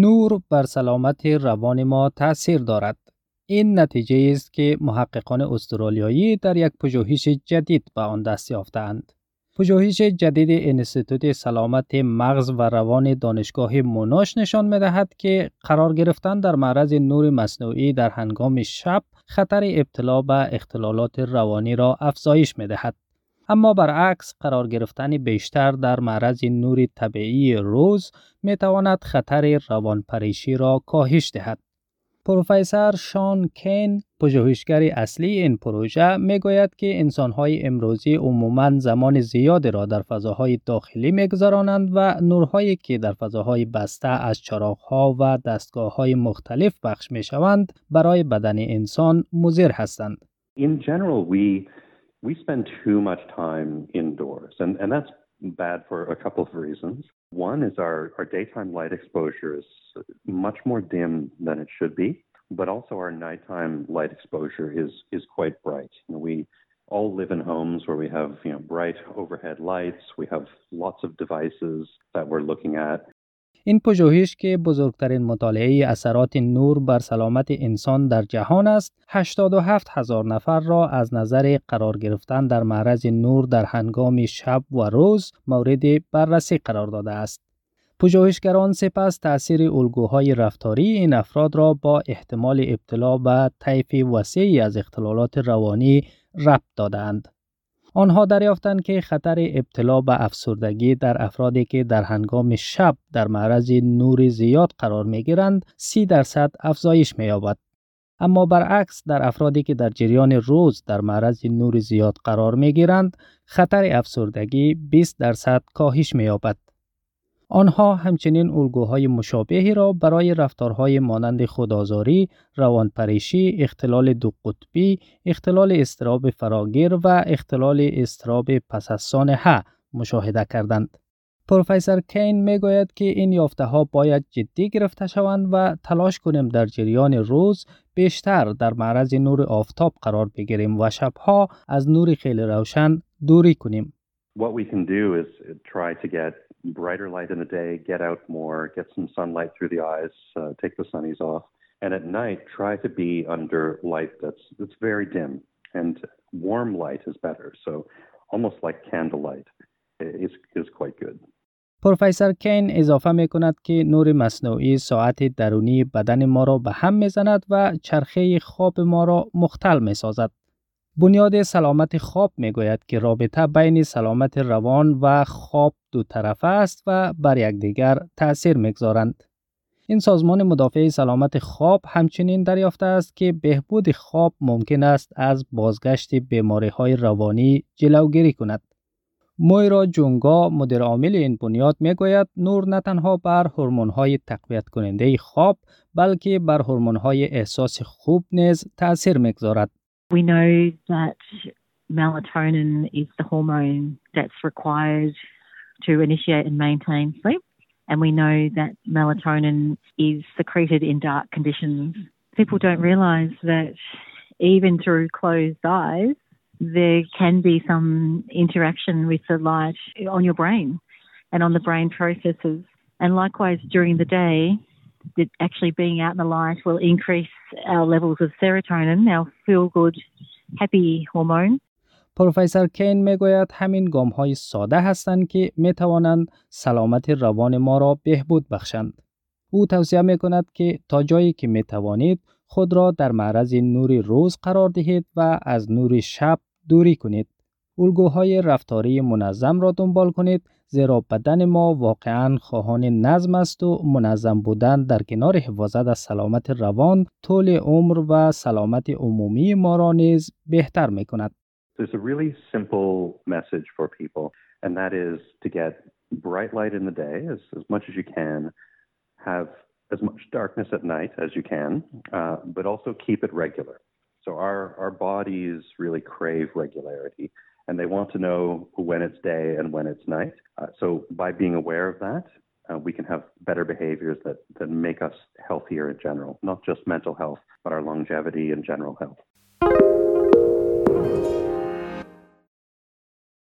نور بر سلامت روان ما تاثیر دارد. این نتیجه است که محققان استرالیایی در یک پژوهش جدید به آن دست یافتند. پژوهش جدید انستیتوت سلامت مغز و روان دانشگاه موناش نشان می دهد که قرار گرفتن در معرض نور مصنوعی در هنگام شب خطر ابتلا به اختلالات روانی را افزایش می دهد. اما برعکس قرار گرفتن بیشتر در معرض نور طبیعی روز می تواند خطر روانپریشی را کاهش دهد. پروفسور شان کین پژوهشگر اصلی این پروژه می‌گوید که انسانهای امروزی عموما زمان زیادی را در فضاهای داخلی میگذرانند و نورهایی که در فضاهای بسته از چراغها و دستگاه مختلف بخش می شوند برای بدن انسان مضر هستند. In general, we we spend too much time indoors, and, and that's bad for a couple of reasons. One is our, our daytime light exposure is much more dim than it should be, but also our nighttime light exposure is, is quite bright. You know, we all live in homes where we have you know, bright overhead lights, we have lots of devices that we're looking at. این پژوهش که بزرگترین مطالعه اثرات نور بر سلامت انسان در جهان است 87 هزار نفر را از نظر قرار گرفتن در معرض نور در هنگام شب و روز مورد بررسی قرار داده است. پژوهشگران سپس تاثیر الگوهای رفتاری این افراد را با احتمال ابتلا به طیف وسیعی از اختلالات روانی ربط دادند آنها دریافتند که خطر ابتلا به افسردگی در افرادی که در هنگام شب در معرض نور زیاد قرار می گیرند 30 درصد افزایش می یابد. اما برعکس در افرادی که در جریان روز در معرض نور زیاد قرار می گیرند خطر افسردگی 20 درصد کاهش می یابد. آنها همچنین الگوهای مشابهی را برای رفتارهای مانند خودآزاری، روانپریشی، اختلال دو قطبی، اختلال استراب فراگیر و اختلال استراب پس از سانحه مشاهده کردند. پروفسور کین می گوید که این یافته ها باید جدی گرفته شوند و تلاش کنیم در جریان روز بیشتر در معرض نور آفتاب قرار بگیریم و شبها از نور خیلی روشن دوری کنیم. What we can do is try to get brighter light in the day, get out more, get some sunlight through the eyes, uh, take the sunnies off. And at night, try to be under light that's, that's very dim. And warm light is better. So almost like candlelight is, is quite good. پروفسور کین اضافه می کند که نور مصنوعی ساعت درونی بدن ما را به هم می زند و چرخه خواب ما را مختل می سازد. بنیاد سلامت خواب می گوید که رابطه بین سلامت روان و خواب دو طرفه است و بر یکدیگر تأثیر می‌گذارند. این سازمان مدافع سلامت خواب همچنین دریافته است که بهبود خواب ممکن است از بازگشت بیماری های روانی جلوگیری کند. مویرا جونگا مدیر عامل این بنیاد می گوید نور نه تنها بر هورمون های تقویت کننده خواب بلکه بر هورمون های احساس خوب نیز تأثیر می‌گذارد. We know that melatonin is the hormone that's required to initiate and maintain sleep. And we know that melatonin is secreted in dark conditions. People don't realize that even through closed eyes, there can be some interaction with the light on your brain and on the brain processes. And likewise, during the day, that actually being out in the light will increase our levels of serotonin, our feel good, happy hormone. پروفسور کین می گوید همین گام های ساده هستند که می توانند سلامت روان ما را بهبود بخشند. او توصیه می کند که تا جایی که می توانید خود را در معرض نور روز قرار دهید و از نور شب دوری کنید. الگوهای رفتاری منظم را دنبال کنید زیرا بدن ما واقعا خواهان نظم است و منظم بودن در کنار حفاظت از سلامت روان طول عمر و سلامت عمومی ما را نیز بهتر می کند. There's a really simple message for people, and that is to get bright light in the day as, as much as you can, have as much darkness at night as you can, uh, but also keep it regular. So our, our bodies really crave regularity. and they want to know when it's day and when it's night. Uh, so by being aware of that, uh, we can have better behaviors that, that make us healthier in general, not just mental health, but our longevity and general health.